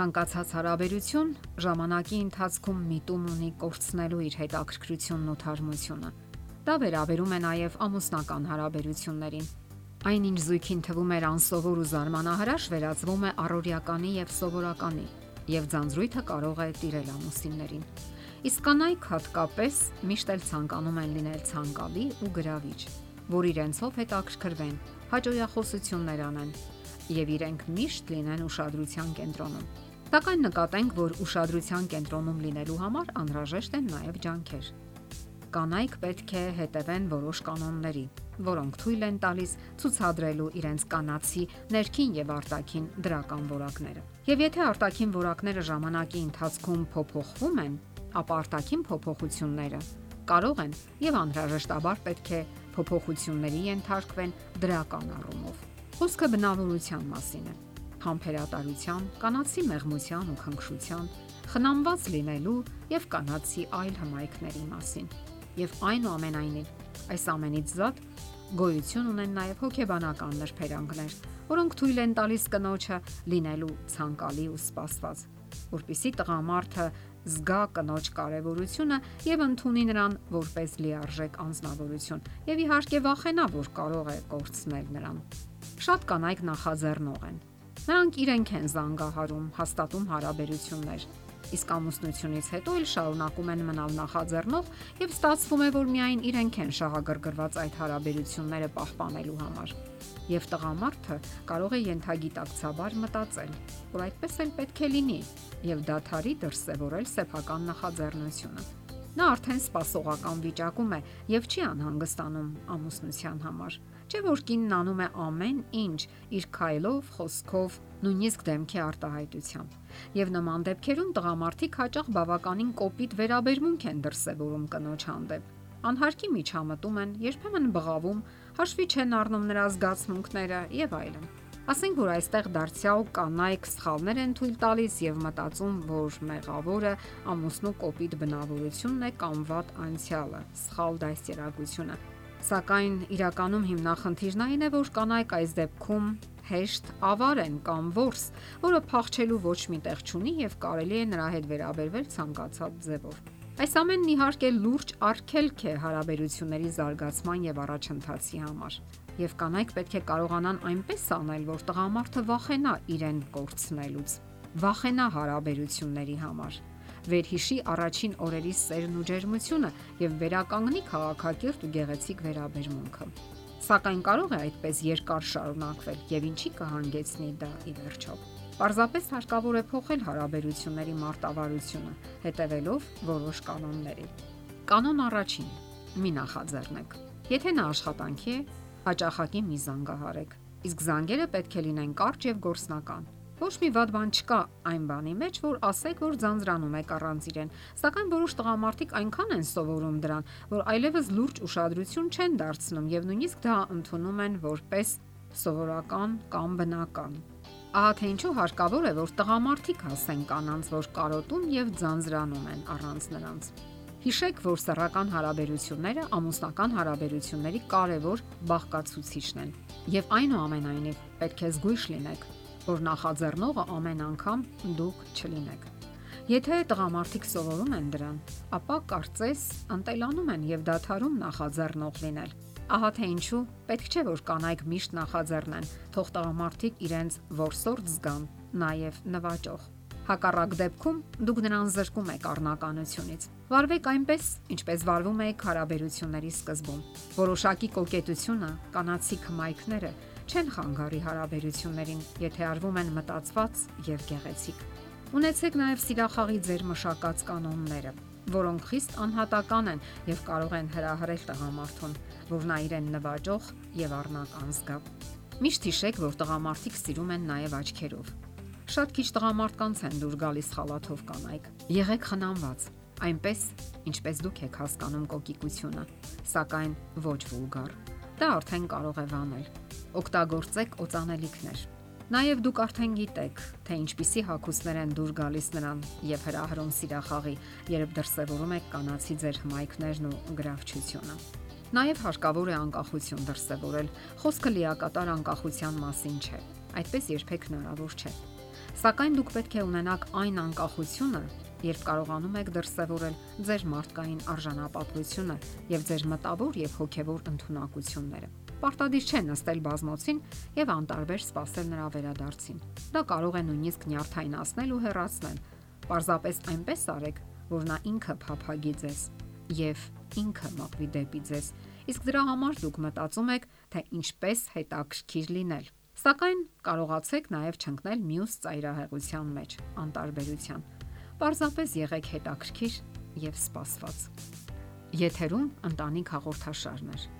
Ցանկացած հարաբերություն ժամանակի ընթացքում միտում ունի կորցնելու իր հետաքրքրությունն ու թարմությունը։ Դա վերաբերում է նաև ամուսնական հարաբերություններին։ Այնինչ զույգին թվում էր անսովոր ու զարմանահրաշ վերածվում է առօրյականի եւ սովորականի, եւ ձանձրույթը կարող է տիրել ամուսիններին։ Իսկ կանայք հատկապես միշտ էլ ցանկանում են լինել ցանկալի ու գրավիչ, որ իրենցով հետաքրքրվեն, հաճոյախոսություններ անեն եւ իրենք միշտ լինեն ուշադրության կենտրոնում։ Սակայն նկատենք, որ ուշադրության կենտրոնում լինելու համար անհրաժեշտ են նաև ջանքեր։ Կանայք պետք է հետևեն որոշ կանոնների, որոնք թույլ են տալիս ցուցադրելու իրենց կանացի ներքին եւ արտաքին դրական որակները։ Եվ եթե արտաքին որակները ժամանակի ընթացքում փոփոխվում են, ապա արտաքին փոփոխությունները կարող են եւ անհրաժեշտաբար պետք է փոփոխությունների ենթարկվեն դրական առումով։ Խոսքը բնավորության մասին է համբերատարության, կանացի մեղմության ու քնքշության, խնամված լինելու եւ կանացի այլ հմայքների մասին։ Եվ այնուամենայնիվ այս ամենից զատ գոյություն ունեն նաեւ հոգեբանական նրբերանգներ, որոնք թույլ են տալիս կնոջը լինելու ցանկալի ու սպասված, որբիսի տղամարդը զգա կնոջ կարևորությունը եւ ընդունի նրան որպես լիարժեք անznավորություն եւ իհարկե վախենա, որ կարող է կորցնել նրան։ Շատ կանայք նախաձեռնող են, Նրանք իրենք են զանգահարում, հաստատում հարաբերություններ։ Իսկ ամուսնությունից հետո էլ շարունակում են մնալ նախաձեռնող եւ ստացվում է, որ միայն իրենք են շահագրգռված այդ հարաբերությունները պահպանելու համար եւ տղամարդը կարող է ենթագիտակցաբար մտածել, որ այդպես էլ պետք է լինի եւ դաթարի դրսեւորել սեփական նախաձեռնությունը։ Նա արդեն սпасողական վիճակում է եւ չի անհանգստանում ամուսնության համար։ Չէ որ կինն անում է ամեն ինչ իր քայլով, խոսքով, նույնիսկ դեմքի արտահայտությամբ։ Եվ նման դեպքերում տղամարդիկ հաճախ բավականին կոպիտ վերաբերմունք են դրսևորում կնոջ հանդեպ։ Անհարկի միջամտում են, երբեմն բղավում, հաշվի չեն առնում նրա զգացմունքները եւ այլն։ Ասենք որ այստեղ դարձյալ կանայք սխալներ են թույլ տալիս եւ մտածում, որ մեղավորը ամուսնու կոպիտ բնավորությունն է կամ վատ անցյալը, սխալ դաստիարակությունը։ Սակայն իրականում հիմնախնդիրն այն է, որ կանայք այս դեպքում հեշտ ավար են կամ որս, որը փախչելու ոչ մի տեղ չունի եւ կարելի է նրա հետ վերաբերվել ցանկացած ձևով։ Այս ամենն իհարկե լուրջ արգելք է հարաբերությունների զարգացման եւ առաջընթացի համար։ Եվ կանայք պետք է կարողանան այնպես անել, որ տղամարդը վախենա իրեն կորցնելուց, վախենա հարաբերությունների համար վերհիշի առաջին օրերի սերն ու ջերմությունը եւ վերականգնի քաղաքակիրթ ու գեղեցիկ վերաբերմունքը։ Սակայն կարող է այդպես երկար շարունակվել եւ ինչի կհանգեցնի դա ի վերջո։ Պարզապես հարկավոր է փոխել հարաբերությունների մարտավարությունը, հետևելով որոշ կանոնների։ Կանոն առաջին՝ մի նախաձեռնեք։ Եթե նա աշխատանքի է, հաճախակի մի զանգահարեք։ Իսկ զանգերը պետք է լինեն կարճ եւ գործնական։ Ոչ մի վատ բան չկա այն բանի մեջ, որ ասեք, որ ձանձրանում եք առանց իրեն, սակայն որոշ տղամարդիկ այնքան են սովորում դրան, որ այլևս լուրջ ուշադրություն չեն դարձնում եւ նույնիսկ դա ընդունում են որպես սովորական կամ բնական։ Ահա թե ինչու հարկավոր է, որ տղամարդիկ հասեն կանանց, որ կարոտում եւ ձանձրանում են առանց նրանց։ Հիշեք, որ սեռական հարաբերությունները ամուսնական հարաբերությունների կարևոր բաղկացուցիչն են։ Եվ այնուամենայնիվ պետք է զգույշ լինեք, որ նախաձեռնողը ամեն անգամ դուք չլինեք։ Եթե տղամարդիկ սովորում են դրան, ապա կարծես ընտելանում են եւ դադարում նախաձեռնող լինել։ Ահա թե ինչու պետք չէ որ կանայք միշտ նախաձեռնեն, թող տղամարդիկ իրենց որսորդ զգան, նաև նվաճող։ Հակառակ դեպքում դուք նրան զրկում եք առնականությունից։ Վարվեք այնպես, ինչպես վարվում եք հարաբերությունների սկզբում։ Որոշակի կոկետությունը, կանացի քմայքները չեն խանգարի հարաբերություններին, եթե արվում են մտածված եւ գեղեցիկ։ Ունեցեք նաև սիրախաղի ձեր մշակած կանոնները, որոնք խիստ անհատական են եւ կարող են հրահրել տղամարդուն, որ նա իրեն նվաճող եւ առնական զգա։ Միշտ հիշեք, որ տղամարդիկ սիրում են նաև աչքերով Շատ քիչ տղամարդկանց են դուր գալիս խալաթով կանայք։ Եղեք խնամված, այնպես ինչպես դուք եք հասկանում կոկիկությունը, սակայն ոչ վուլգար։ Դա արդեն կարող է վանել։ Օգտագործեք օծանելիքներ։ Նաև դուք արդեն գիտեք, թե ինչպիսի հակուսներ են դուր գալիս նրան եւ հրահրում սիրախաղի, երբ դրսևորում եք կանացի ձեր հմայքներն ու գրավչությունը։ Նաև հարկավոր է անկախություն դրսևորել։ Խոսքը լիակատար անկախության մասին չէ։ Այդպես երբեք հնարավոր չէ Սակայն դուք պետք է ունենաք այն անկախությունը, երբ կարողանում եք դրսևորել ձեր մարդկային արժանապատվությունը եւ ձեր մտավոր եւ հոգեվոր ընտունակությունները պարտադիր չէ նստել բազմոցին եւ անտարբեր սպասել նրա վերադարձին։ Դա կարող է նույնիսկ նյարդայնացնել ու հեռացնել։ Պարզապես այնպես արեք, որ նա ինքը փափագի ձեզ եւ ինքը մղվի դեպի ձեզ։ Իսկ դրա համար դուք մտածում եք, թե ինչպես հետաքրքիր լինել։ Սակայն կարողացեք նաև չընկնել մյուս ծայրահեղության մեջ, անտարբերության։ Պարզապես եղեք հետաքրքիր եւ սպասված։ Եթերում ընտանիք հաղորդաշարներ։